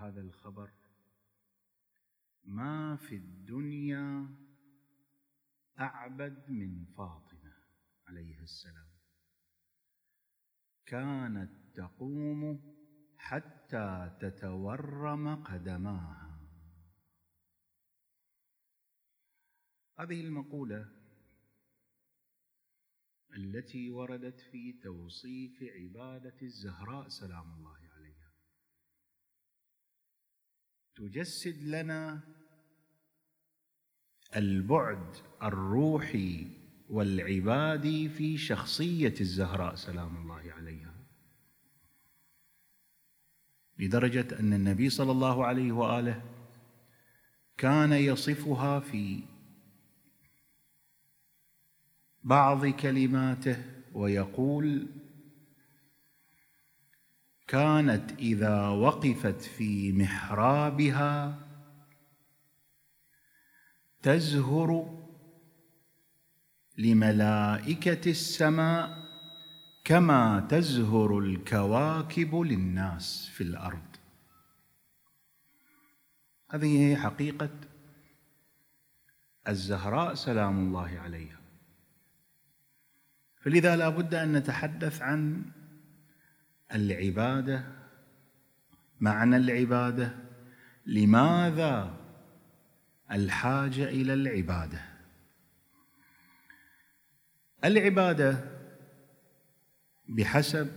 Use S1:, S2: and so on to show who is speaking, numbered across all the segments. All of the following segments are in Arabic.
S1: هذا الخبر؟ ما في الدنيا أعبد من فاطمة عليه السلام. كانت تقوم حتى تتورم قدماها. هذه المقولة التي وردت في توصيف عبادة الزهراء سلام الله عليها تجسد لنا البعد الروحي والعبادي في شخصية الزهراء سلام الله عليها. لدرجة أن النبي صلى الله عليه وآله كان يصفها في بعض كلماته ويقول كانت إذا وقفت في محرابها تزهر لملائكة السماء كما تزهر الكواكب للناس في الأرض. هذه هي حقيقة الزهراء سلام الله عليها. فلذا لا بد أن نتحدث عن العبادة معنى العبادة لماذا الحاجة إلى العبادة؟ العبادة بحسب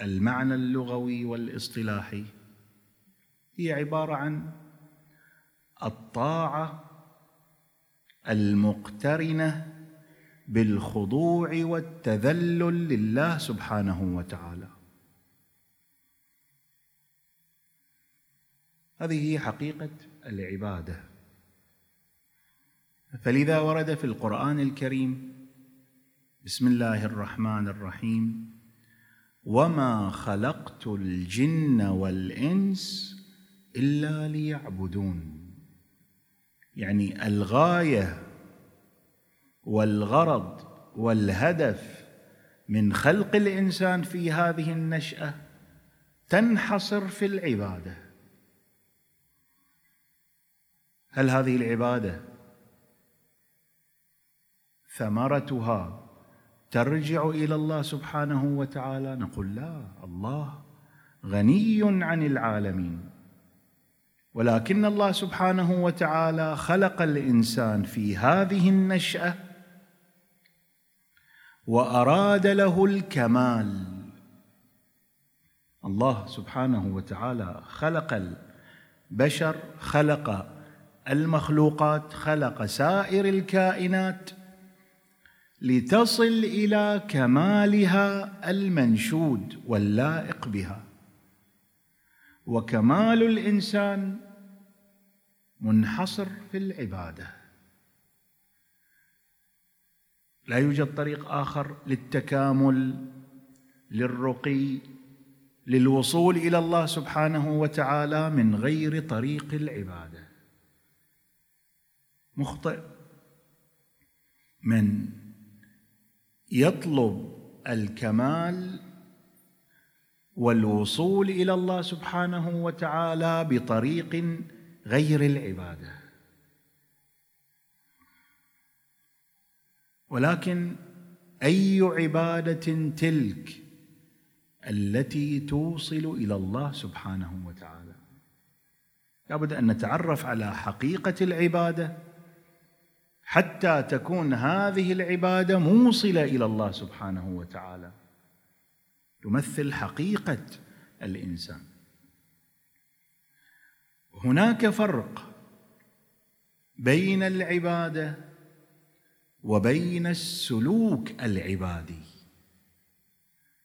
S1: المعنى اللغوي والاصطلاحي هي عبارة عن الطاعة المقترنة بالخضوع والتذلل لله سبحانه وتعالى. هذه هي حقيقة العبادة. فلذا ورد في القرآن الكريم بسم الله الرحمن الرحيم وما خلقت الجن والانس الا ليعبدون. يعني الغاية والغرض والهدف من خلق الإنسان في هذه النشأة تنحصر في العبادة. هل هذه العبادة ثمرتها ترجع إلى الله سبحانه وتعالى؟ نقول لا الله غني عن العالمين. ولكن الله سبحانه وتعالى خلق الإنسان في هذه النشأة وأراد له الكمال. الله سبحانه وتعالى خلق البشر خلق المخلوقات خلق سائر الكائنات لتصل إلى كمالها المنشود واللائق بها. وكمال الإنسان منحصر في العبادة. لا يوجد طريق آخر للتكامل للرقي للوصول إلى الله سبحانه وتعالى من غير طريق العبادة. مخطئ. من يطلب الكمال والوصول إلى الله سبحانه وتعالى بطريق غير العبادة. ولكن أي عبادة تلك التي توصل إلى الله سبحانه وتعالى؟ لابد أن نتعرف على حقيقة العبادة حتى تكون هذه العبادة موصلة إلى الله سبحانه وتعالى. تمثل حقيقة الإنسان. هناك فرق بين العبادة وبين السلوك العبادي.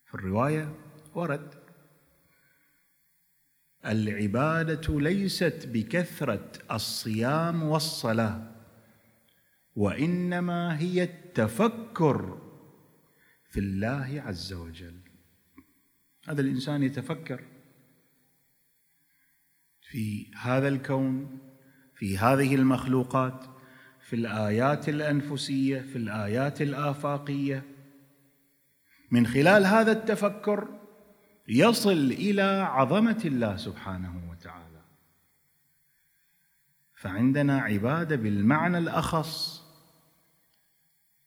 S1: في الرواية ورد العبادة ليست بكثرة الصيام والصلاة وإنما هي التفكر في الله عز وجل. هذا الإنسان يتفكر في هذا الكون في هذه المخلوقات في الآيات الأنفسية في الآيات الآفاقية. من خلال هذا التفكر يصل إلى عظمة الله سبحانه وتعالى. فعندنا عبادة بالمعنى الأخص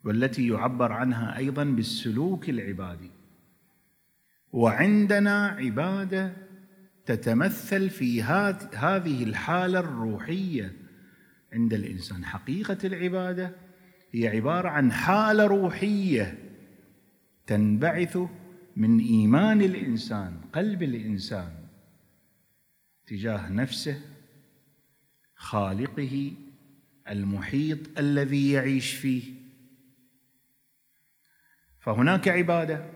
S1: والتي يعبر عنها أيضا بالسلوك العبادي. وعندنا عبادة تتمثل في هذه الحالة الروحية عند الإنسان. حقيقة العبادة هي عبارة عن حالة روحية تنبعث من إيمان الإنسان قلب الإنسان تجاه نفسه خالقه المحيط الذي يعيش فيه. فهناك عبادة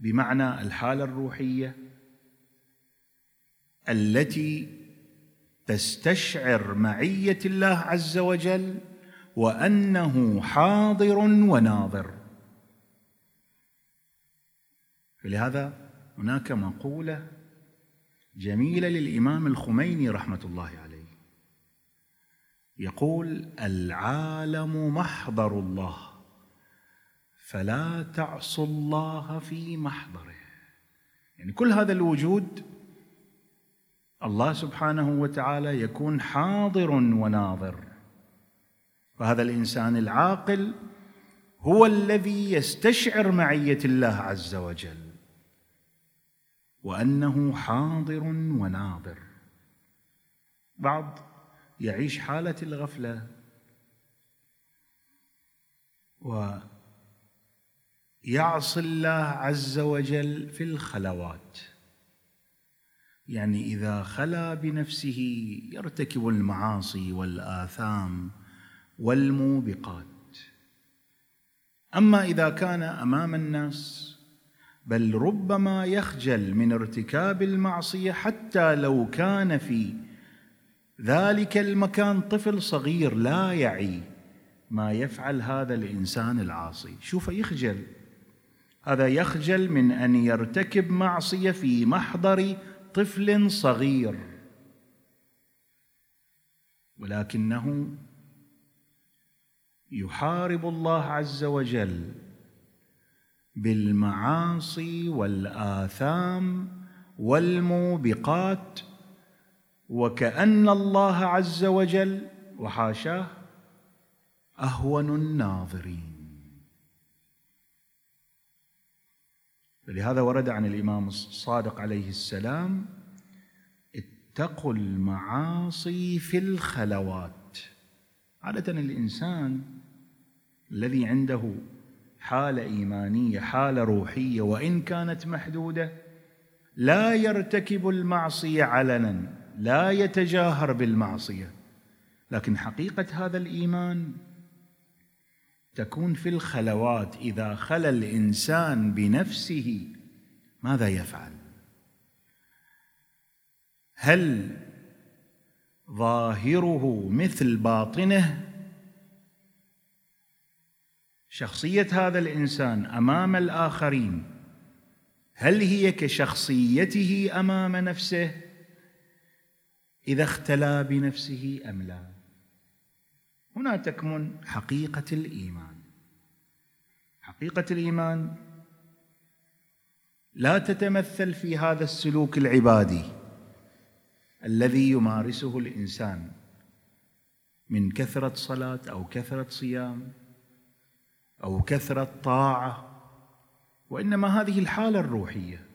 S1: بمعنى الحالة الروحية التي تستشعر معية الله عز وجل وأنه حاضر وناظر. فلهذا هناك مقولة جميلة للإمام الخميني رحمة الله عليه. يقول العالم محضر الله فلا تعصوا الله في محضره. يعني كل هذا الوجود الله سبحانه وتعالى يكون حاضر وناظر. فهذا الإنسان العاقل هو الذي يستشعر معية الله عز وجل وأنه حاضر وناظر. بعض يعيش حالة الغفلة ويعصي الله عز وجل في الخلوات. يعني إذا خلا بنفسه يرتكب المعاصي والآثام والموبقات. أما إذا كان أمام الناس بل ربما يخجل من ارتكاب المعصية حتى لو كان في ذلك المكان طفل صغير لا يعي ما يفعل هذا الإنسان العاصي. شوف يخجل. هذا يخجل من أن يرتكب معصية في محضر طفل صغير. ولكنه يحارب الله عز وجل بالمعاصي والآثام والموبقات وكأن الله عز وجل وحاشاه أهون الناظرين. فلهذا ورد عن الإمام الصادق عليه السلام اتقوا المعاصي في الخلوات. عادة الإنسان الذي عنده حالة إيمانية حالة روحية وإن كانت محدودة لا يرتكب المعصية علنا لا يتجاهر بالمعصية. لكن حقيقة هذا الإيمان تكون في الخلوات إذا خلا الإنسان بنفسه ماذا يفعل؟ هل ظاهره مثل باطنه؟ شخصية هذا الإنسان أمام الآخرين هل هي كشخصيته أمام نفسه؟ إذا اختلى بنفسه أم لا؟ هنا تكمن حقيقة الإيمان. حقيقه الإيمان. لا تتمثل في هذا السلوك العبادي الذي يمارسه الإنسان من كثرة صلاة أو كثرة صيام أو كثرة طاعة وإنما هذه الحالة الروحية.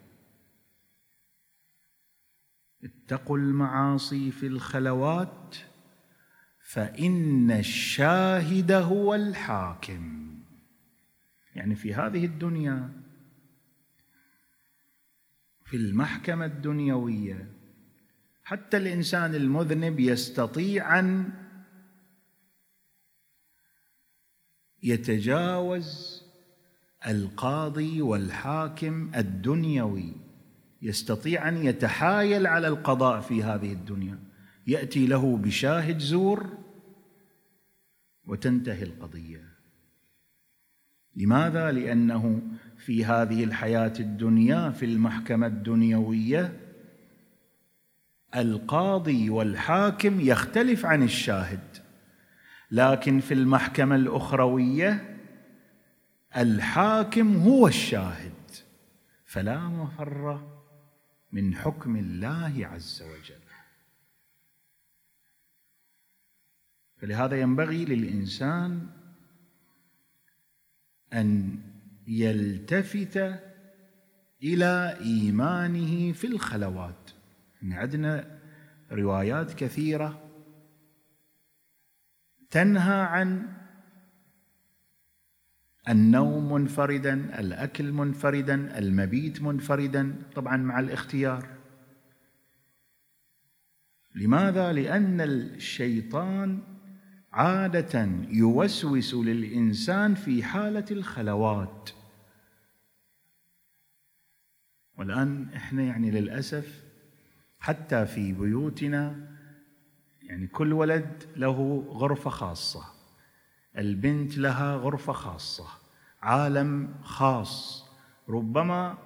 S1: اتقوا المعاصي في الخلوات فإن الشاهد هو الحاكم. يعني في هذه الدنيا في المحكمة الدنيوية حتى الإنسان المذنب يستطيع أن يتجاوز القاضي والحاكم الدنيوي يستطيع أن يتحايل على القضاء في هذه الدنيا. يأتي له بشاهد زور وتنتهي القضية. لماذا؟ لأنه في هذه الحياة الدنيا في المحكمة الدنيوية القاضي والحاكم يختلف عن الشاهد. لكن في المحكمة الأخروية الحاكم هو الشاهد. فلا مفر من حكم الله عز وجل. فلهذا ينبغي للإنسان أن يلتفت إلى إيمانه في الخلوات. عندنا روايات كثيرة تنهى عن النوم منفردا الأكل منفردا المبيت منفردا طبعا مع الاختيار. لماذا؟ لأن الشيطان عادة يوسوس للإنسان في حالة الخلوات. والآن إحنا يعني للأسف حتى في بيوتنا يعني كل ولد له غرفة خاصة البنت لها غرفة خاصة عالم خاص. ربما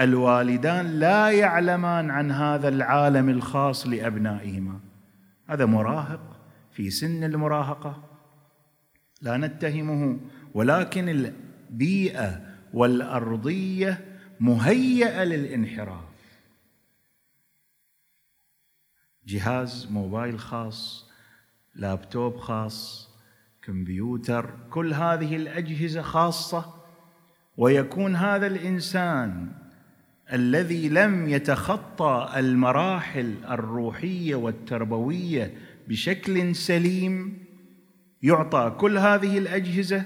S1: الوالدان لا يعلمان عن هذا العالم الخاص لأبنائهما. هذا مراهق. في سن المراهقة. لا نتهمه ولكن البيئة والأرضية مهيئة للانحراف. جهاز موبايل خاص لابتوب خاص كمبيوتر كل هذه الأجهزة خاصة. ويكون هذا الإنسان الذي لم يتخطى المراحل الروحية والتربوية بشكل سليم يعطى كل هذه الأجهزة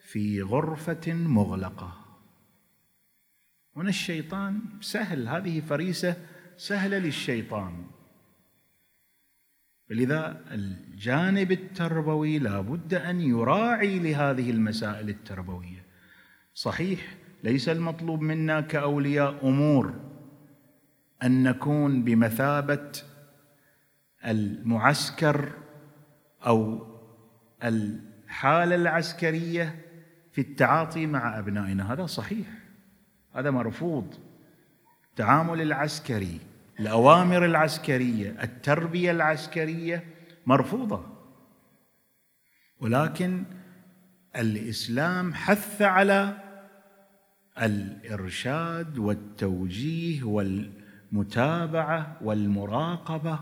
S1: في غرفة مغلقة. هنا الشيطان سهل هذه فريسة سهلة للشيطان. لذا الجانب التربوي لا بد أن يراعي لهذه المسائل التربوية. صحيح ليس المطلوب منا كأولياء أمور أن نكون بمثابة المعسكر أو الحالة العسكرية في التعاطي مع أبنائنا. هذا صحيح. هذا مرفوض. التعامل العسكري الأوامر العسكرية التربية العسكرية مرفوضة. ولكن الإسلام حث على الإرشاد والتوجيه والمتابعة والمراقبة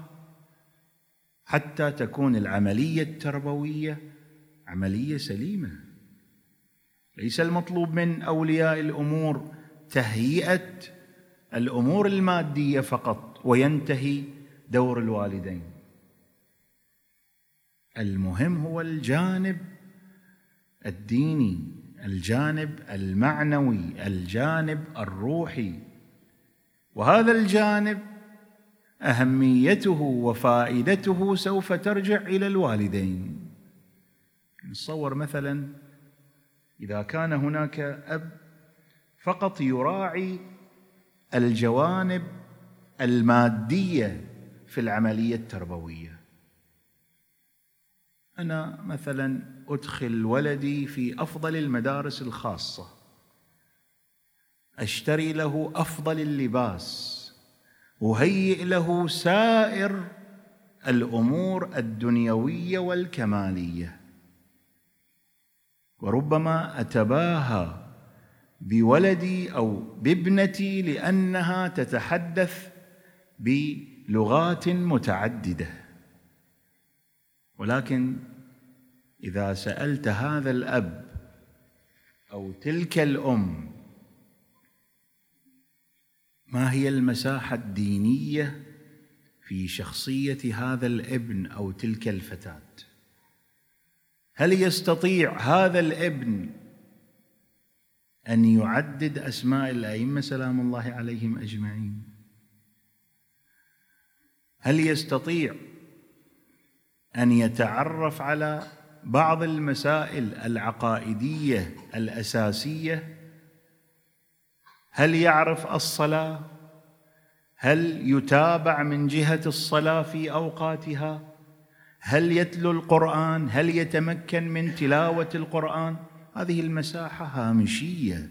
S1: حتى تكون العملية التربوية عملية سليمة. ليس المطلوب من أولياء الأمور تهيئة الأمور المادية فقط وينتهي دور الوالدين. المهم هو الجانب الديني الجانب المعنوي الجانب الروحي. وهذا الجانب أهميته وفائدته سوف ترجع إلى الوالدين. نتصور مثلا إذا كان هناك أب فقط يراعي الجوانب المادية في العملية التربوية. أنا مثلا أدخل ولدي في أفضل المدارس الخاصة. أشتري له أفضل اللباس. أهيئ له سائر الأمور الدنيوية والكمالية. وربما اتباهى بولدي أو بابنتي لأنها تتحدث بلغات متعددة. ولكن إذا سألت هذا الأب أو تلك الأم ما هي المساحة الدينية في شخصية هذا الابن أو تلك الفتاة؟ هل يستطيع هذا الابن أن يعدد أسماء الأئمة؟ سلام الله عليهم أجمعين. هل يستطيع أن يتعرف على بعض المسائل العقائدية الأساسية هل يعرف الصلاة؟ هل يتابع من جهة الصلاة في أوقاتها؟ هل يتلو القرآن؟ هل يتمكن من تلاوة القرآن؟ هذه المساحة هامشية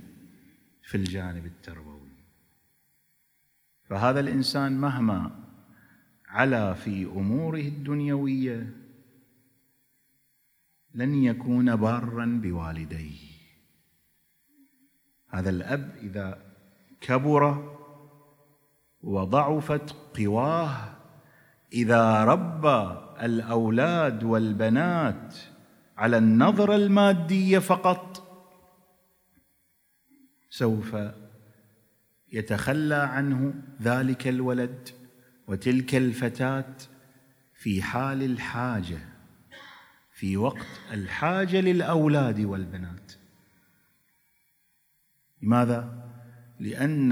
S1: في الجانب التربوي. فهذا الإنسان مهما علا في أموره الدنيوية لن يكون بارا بوالديه. هذا الأب إذا كبر وضعفت قواه إذا ربى الأولاد والبنات على النظره الماديه فقط سوف يتخلى عنه ذلك الولد وتلك الفتاة في حال الحاجة في وقت الحاجة للأولاد والبنات. لماذا؟ لأن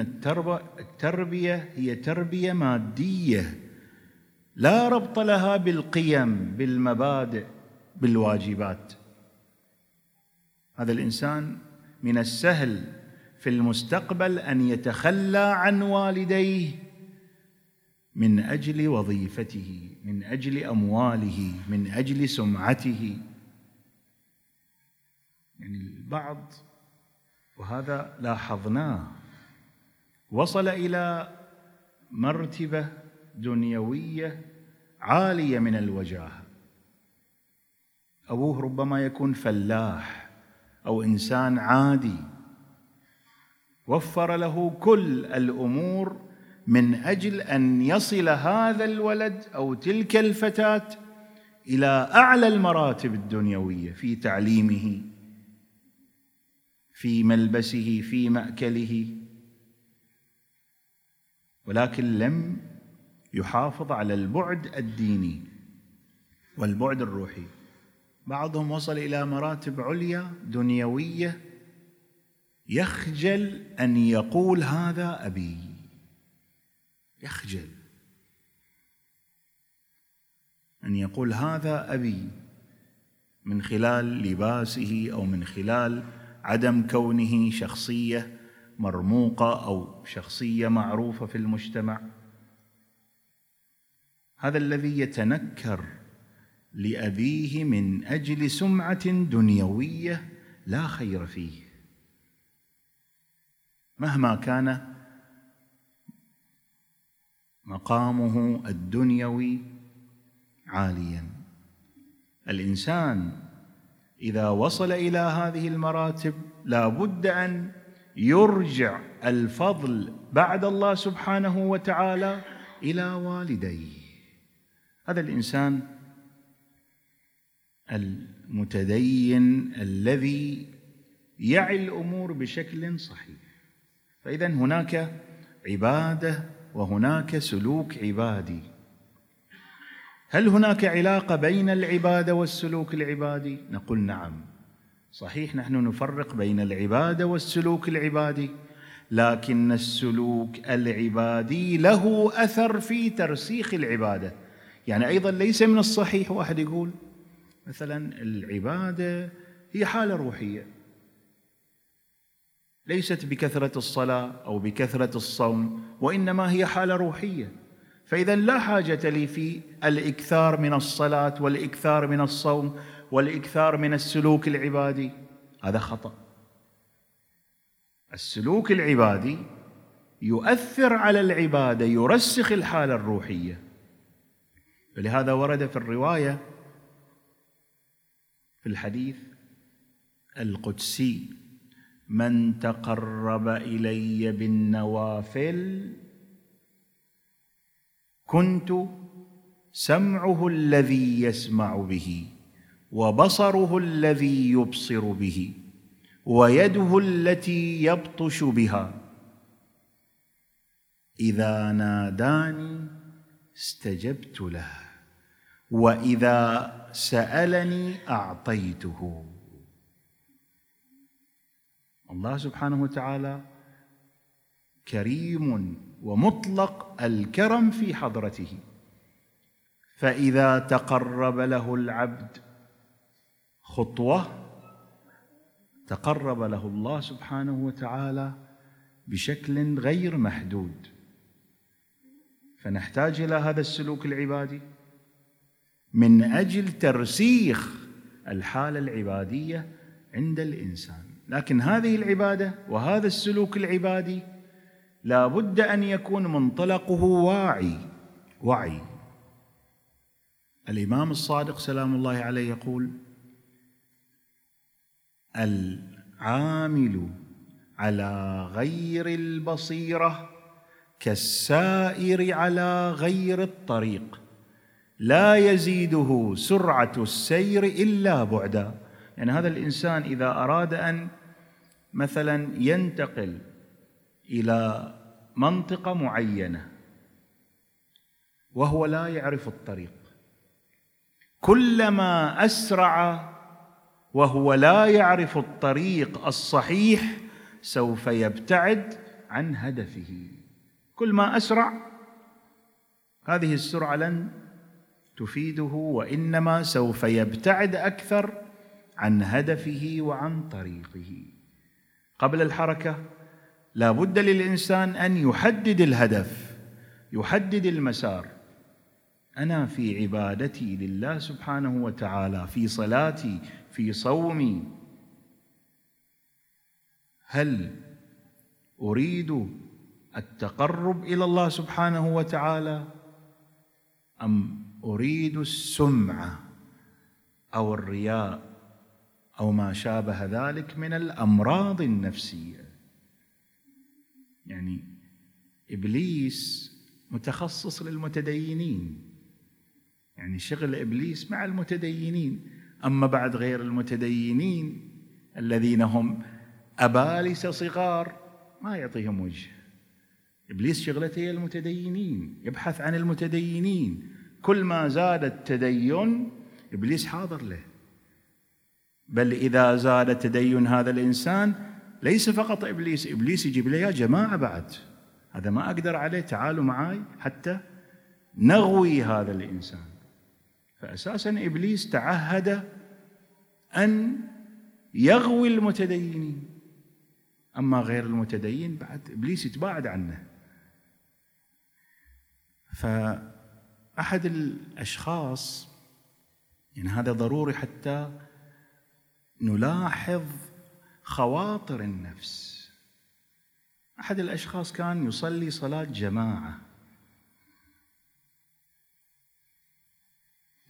S1: التربية هي تربية مادية. لا ربط لها بالقيم بالمبادئ بالواجبات. هذا الإنسان من السهل في المستقبل أن يتخلى عن والديه من أجل وظيفته من أجل أمواله من أجل سمعته. يعني البعض وهذا لاحظناه وصل إلى مرتبة دنيوية عالية من الوجاهة. أبوه ربما يكون فلاح أو إنسان عادي. وفر له كل الأمور من أجل أن يصل هذا الولد أو تلك الفتاة إلى أعلى المراتب الدنيوية في تعليمه في ملبسه في مأكله. ولكن لم يحافظ على البعد الديني والبعد الروحي. بعضهم وصل إلى مراتب عليا دنيوية يخجل أن يقول هذا أبي. يخجل أن يقول هذا أبي من خلال لباسه أو من خلال عدم كونه شخصية مرموقة أو شخصية معروفة في المجتمع. هذا الذي يتنكر لأبيه من أجل سمعة دنيوية لا خير فيه. مهما كان مقامه الدنيوي عاليا. الإنسان إذا وصل إلى هذه المراتب لا بد أن يرجع الفضل بعد الله سبحانه وتعالى إلى والديه. هذا الإنسان المتدين الذي يعي الأمور بشكل صحيح. فإذا هناك عبادة وهناك سلوك عبادي. هل هناك علاقة بين العبادة والسلوك العبادي؟ نقول نعم. صحيح نحن نفرق بين العباده والسلوك العبادي لكن السلوك العبادي له أثر في ترسيخ العبادة. يعني أيضا ليس من الصحيح واحد يقول مثلا العبادة هي حالة روحية. ليست بكثرة الصلاة أو بكثرة الصوم وإنما هي حالة روحية. فاذا لا حاجة لي في الإكثار من الصلاة والإكثار من الصوم والإكثار من السلوك العبادي. هذا خطأ. السلوك العبادي يؤثر على العباده يرسخ الحالة الروحية. فلهذا ورد في الرواية في الحديث القدسي من تقرب إلي بالنوافل كنت سمعه الذي يسمع به. وبصره الذي يبصر به ويده التي يبطش بها. إذا ناداني استجبت له وإذا سألني أعطيته. الله سبحانه وتعالى كريم ومطلق الكرم في حضرته. فإذا تقرب له العبد خطوة تقرب له الله سبحانه وتعالى بشكل غير محدود. فنحتاج إلى هذا السلوك العبادي من أجل ترسيخ الحالة العبادية عند الإنسان. لكن هذه العبادة وهذا السلوك العبادي لا بد أن يكون منطلقه واعي وعي. الإمام الصادق سلام الله عليه يقول العامل على غير البصيرة كالسائر على غير الطريق. لا يزيده سرعة السير إلا بعدا. يعني هذا الإنسان إذا أراد أن مثلا ينتقل إلى منطقة معينة وهو لا يعرف الطريق كلما أسرع وهو لا يعرف الطريق الصحيح سوف يبتعد عن هدفه. كل ما أسرع هذه السرعة لن تفيده وإنما سوف يبتعد أكثر عن هدفه وعن طريقه. قبل الحركة لا بد للإنسان أن يحدد الهدف يحدد المسار. أنا في عبادتي لله سبحانه وتعالى في صلاتي في صومي. هل أريد التقرب إلى الله سبحانه وتعالى؟ أم أريد السمعه أو الرياء أو ما شابه ذلك من الأمراض النفسية؟ يعني إبليس متخصص للمتدينين. يعني شغل إبليس مع المتدينين. أما بعد غير المتدينين الذين هم ابالسه صغار ما يعطيهم وجه. إبليس شغلته هي المتدينين يبحث عن المتدينين. كل ما زاد التدين إبليس حاضر له. بل إذا زاد تدين هذا الإنسان ليس فقط إبليس إبليس يجيب له يا جماعة بعد. هذا ما أقدر عليه تعالوا معي حتى نغوي هذا الإنسان. فاساسا إبليس تعهد أن يغوي المتدينين. أما غير المتدين بعد إبليس يتباعد عنه. فأحد الأشخاص يعني هذا ضروري حتى نلاحظ خواطر النفس. أحد الأشخاص كان يصلي صلاة جماعة.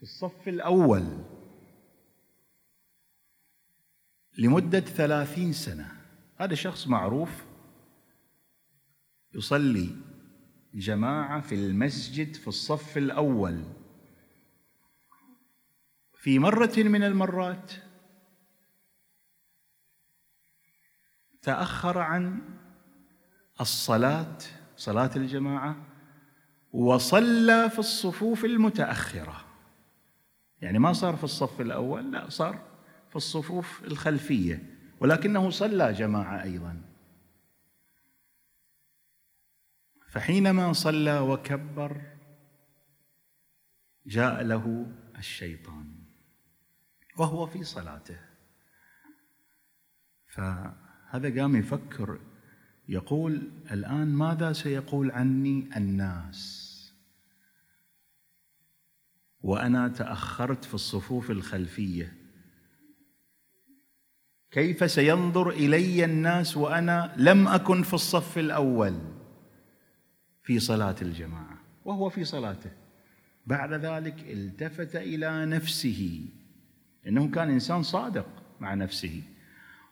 S1: الصف الأول. لمدة ثلاثين سنة. هذا شخص معروف. يصلي جماعة في المسجد في الصف الأول. في مرة من المرات تأخر عن الصلاة صلاة الجماعة وصلى في الصفوف المتأخرة. يعني ما صار في الصف الأول لا صار في الصفوف الخلفية ولكنه صلى جماعة أيضا. فحينما صلى وكبر جاء له الشيطان وهو في صلاته. فهذا قام يفكر يقول الآن ماذا سيقول عني الناس؟ وأنا تأخرت في الصفوف الخلفية. كيف سينظر إلي الناس وأنا لم أكن في الصف الأول؟ في صلاة الجماعة وهو في صلاته. بعد ذلك التفت إلى نفسه إنه كان إنسان صادق مع نفسه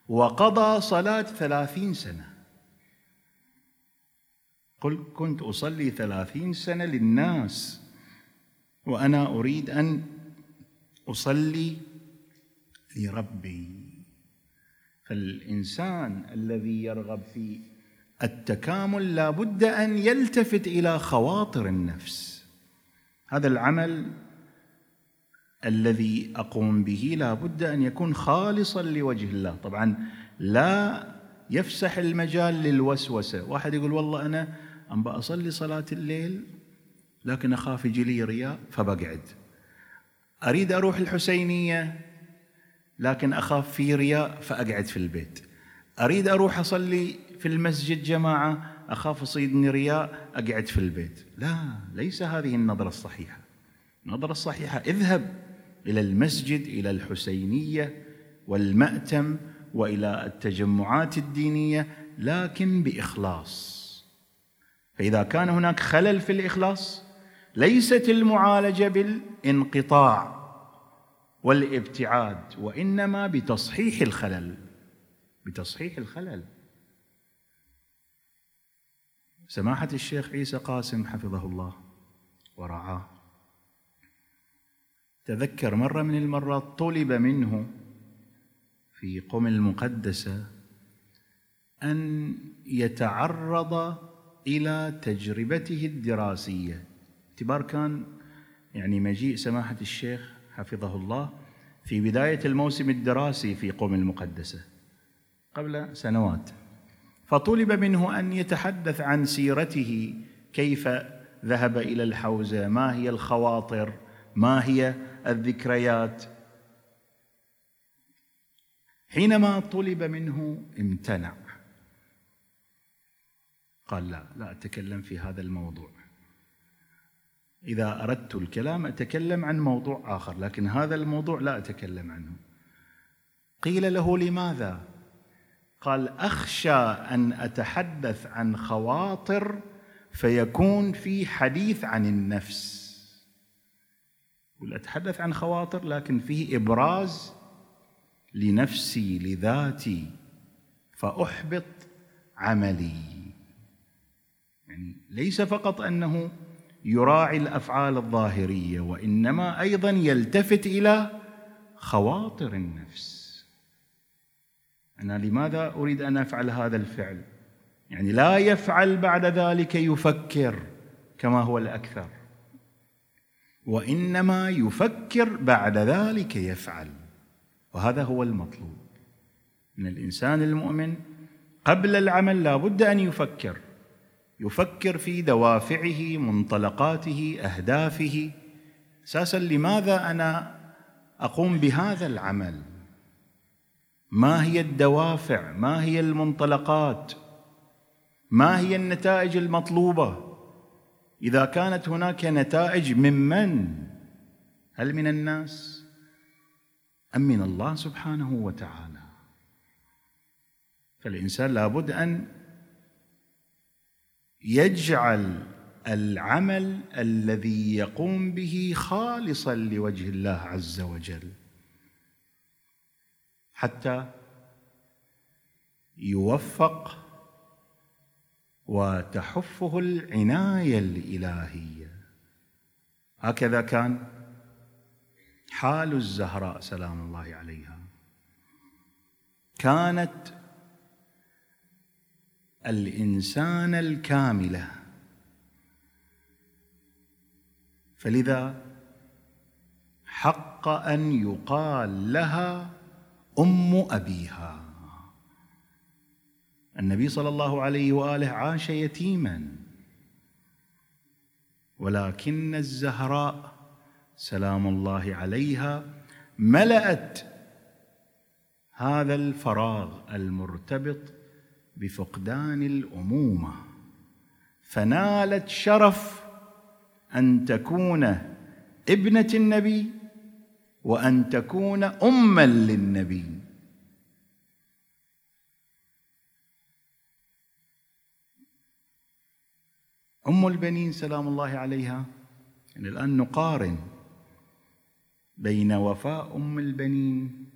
S1: وقضى صلاة ثلاثين سنة. قل كنت أصلي ثلاثين سنة للناس. وأنا أريد أن أصلي لربي. فالإنسان الذي يرغب في التكامل لا بد أن يلتفت إلى خواطر النفس. هذا العمل الذي أقوم به لا بد أن يكون خالصا لوجه الله. طبعا لا يفسح المجال للوسوسة. واحد يقول والله أنا ام بصلي صلاة الليل لكن أخاف يجي لي رياء فبقعد. أريد أروح الحسينية لكن أخاف في رياء فأقعد في البيت. أريد أروح أصلي في المسجد جماعة أخاف يصيدني رياء أقعد في البيت. لا ليس هذه النظرة الصحيحة. النظرة الصحيحة اذهب إلى المسجد إلى الحسينية والمأتم وإلى التجمعات الدينية لكن بإخلاص. فإذا كان هناك خلل في الإخلاص ليست المعالجة بالانقطاع والابتعاد وإنما بتصحيح الخلل. بتصحيح الخلل. سماحة الشيخ عيسى قاسم حفظه الله ورعاه. تذكر مرة من المرات طلب منه في قم المقدسة أن يتعرض إلى تجربته الدراسية. اعتبار كان يعني مجيء سماحة الشيخ حفظه الله في بداية الموسم الدراسي في قم المقدسة قبل سنوات. فطلب منه أن يتحدث عن سيرته كيف ذهب إلى الحوزة ما هي الخواطر ما هي الذكريات. حينما طلب منه امتنع. قال لا لا أتكلم في هذا الموضوع. إذا أردت الكلام أتكلم عن موضوع آخر لكن هذا الموضوع لا أتكلم عنه. قيل له لماذا؟ قال أخشى أن أتحدث عن خواطر فيكون في حديث عن النفس. أتحدث عن خواطر لكن فيه إبراز لنفسي لذاتي فأحبط عملي. يعني ليس فقط أنه يراعي الأفعال الظاهرية وإنما أيضا يلتفت إلى خواطر النفس. أنا لماذا أريد أن أفعل هذا الفعل؟ يعني لا يفعل بعد ذلك يفكر كما هو الأكثر وإنما يفكر بعد ذلك يفعل وهذا هو المطلوب. من الإنسان المؤمن قبل العمل لا بد أن يفكر. يفكر في دوافعه منطلقاته أهدافه. أساسا لماذا أنا أقوم بهذا العمل؟ ما هي الدوافع؟ ما هي المنطلقات؟ ما هي النتائج المطلوبة؟ إذا كانت هناك نتائج ممن هل من الناس؟ أم من الله سبحانه وتعالى؟ فالإنسان لابد أن يجعل العمل الذي يقوم به خالصا لوجه الله عز وجل. حتى يوفق وتحفه العناية الإلهية. هكذا كان حال الزهراء سلام الله عليها. كانت الإنسان الكامله فلذا حق أن يقال لها أم أبيها. النبي صلى الله عليه وآله عاش يتيما. ولكن الزهراء سلام الله عليها ملأت هذا الفراغ المرتبط بفقدان الأمومة. فنالت شرف أن تكون ابنة النبي وأن تكون أما للنبي. أم البنين سلام الله عليها يعني الآن نقارن بين وفاء أم البنين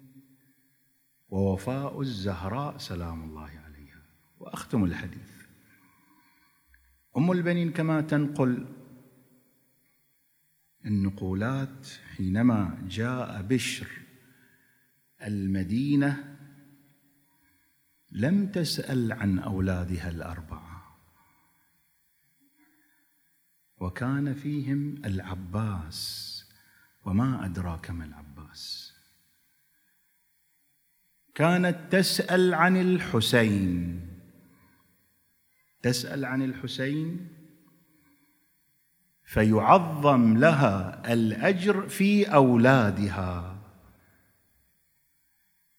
S1: ووفاء الزهراء سلام الله عليها. وأختم الحديث. أم البنين كما تنقل النقولات حينما جاء بشر المدينة لم تسأل عن أولادها الأربعة وكان فيهم العباس وما أدراك ما العباس. كانت تسأل عن الحسين تسأل عن الحسين فيعظم لها الأجر في أولادها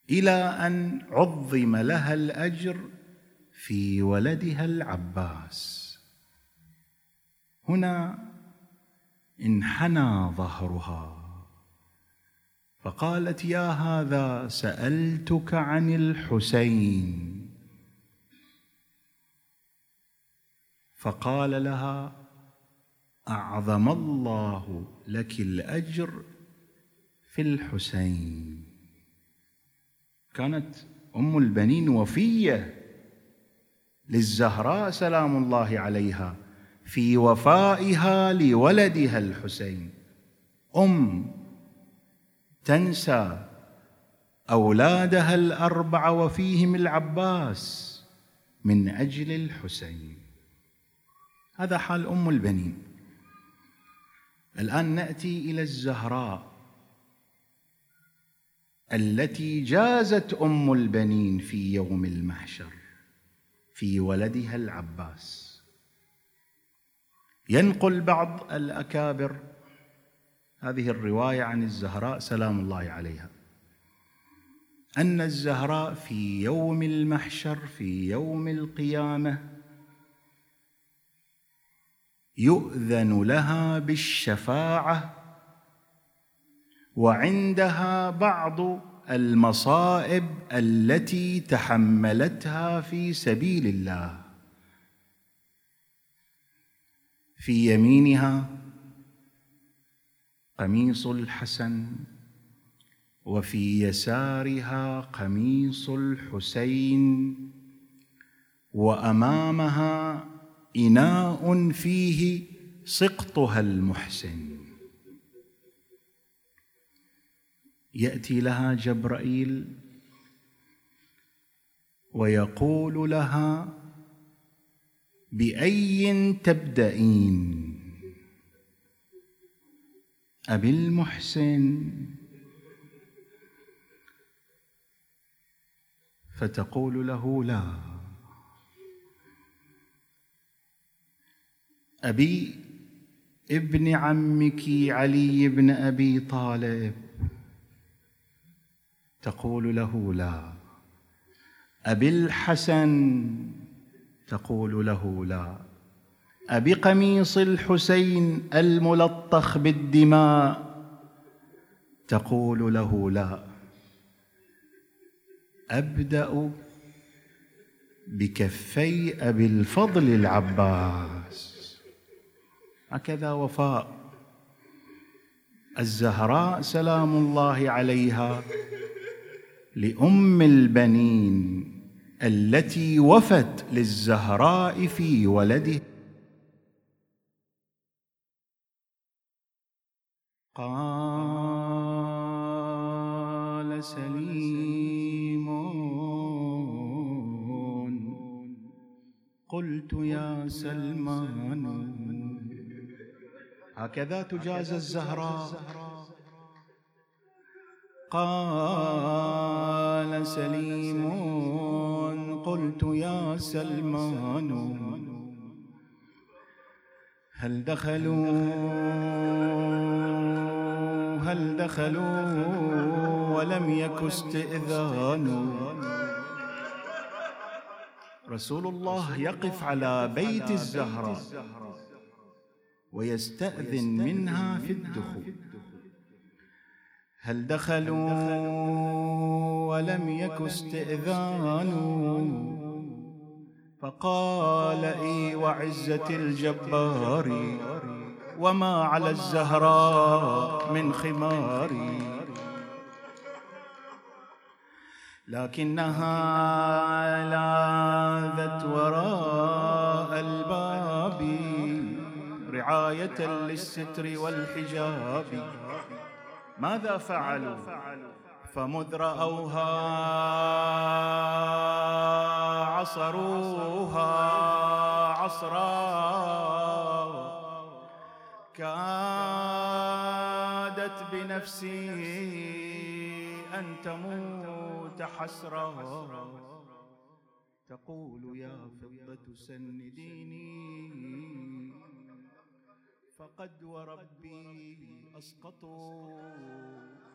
S1: إلى أن عظم لها الأجر في ولدها العباس. هنا انحنى ظهرها فقالت يا هذا سألتك عن الحسين. فقال لها أعظم الله لك الأجر في الحسين. كانت أم البنين وفية للزهراء سلام الله عليها في وفائها لولدها الحسين. أم تنسى أولادها الاربعه وفيهم العباس من أجل الحسين. هذا حال أم البنين. الآن نأتي إلى الزهراء التي جازت أم البنين في يوم المحشر في ولدها العباس. ينقل بعض الأكابر. هذه الرواية عن الزهراء سلام الله عليها. أن الزهراء في يوم المحشر في يوم القيامة يؤذن لها بالشفاعة وعندها بعض المصائب التي تحملتها في سبيل الله. في يمينها قميص الحسن وفي يسارها قميص الحسين وأمامها إناء فيه سقطها المحسن. يأتي لها جبرائيل ويقول لها باي تبدأين؟ أبي المحسن. فتقول له لا. أبي ابن عمك علي بن أبي طالب. تقول له لا. أبي الحسن تقول له لا. أبقميص الحسين الملطخ بالدماء تقول له لا. أبدأ بكفي أبي الفضل العباس. هكذا وفاء. الزهراء سلام الله عليها لأم البنين التي وفت للزهراء في ولده قال سليم قلت يا سلمان هكذا تجازى الزهراء. قال سليم قلت يا سلمان. هل دخلوا؟ هل دخلوا؟ ولم يك استئذان. رسول الله يقف على بيت الزهراء. ويستأذن منها في الدخول. هل دخلوا ولم يك استئذان؟ فقال إي وعزة الجبار وما على الزهراء من خمار. لكنها لاذت وراء رعاية للستر والحجاب. ماذا فعلوا؟ فمذ رأوها عصروها عصرا. كادت بنفسي أن تموت حسرا. تقول يا فضة سنديني فقد وربي أسقطوا.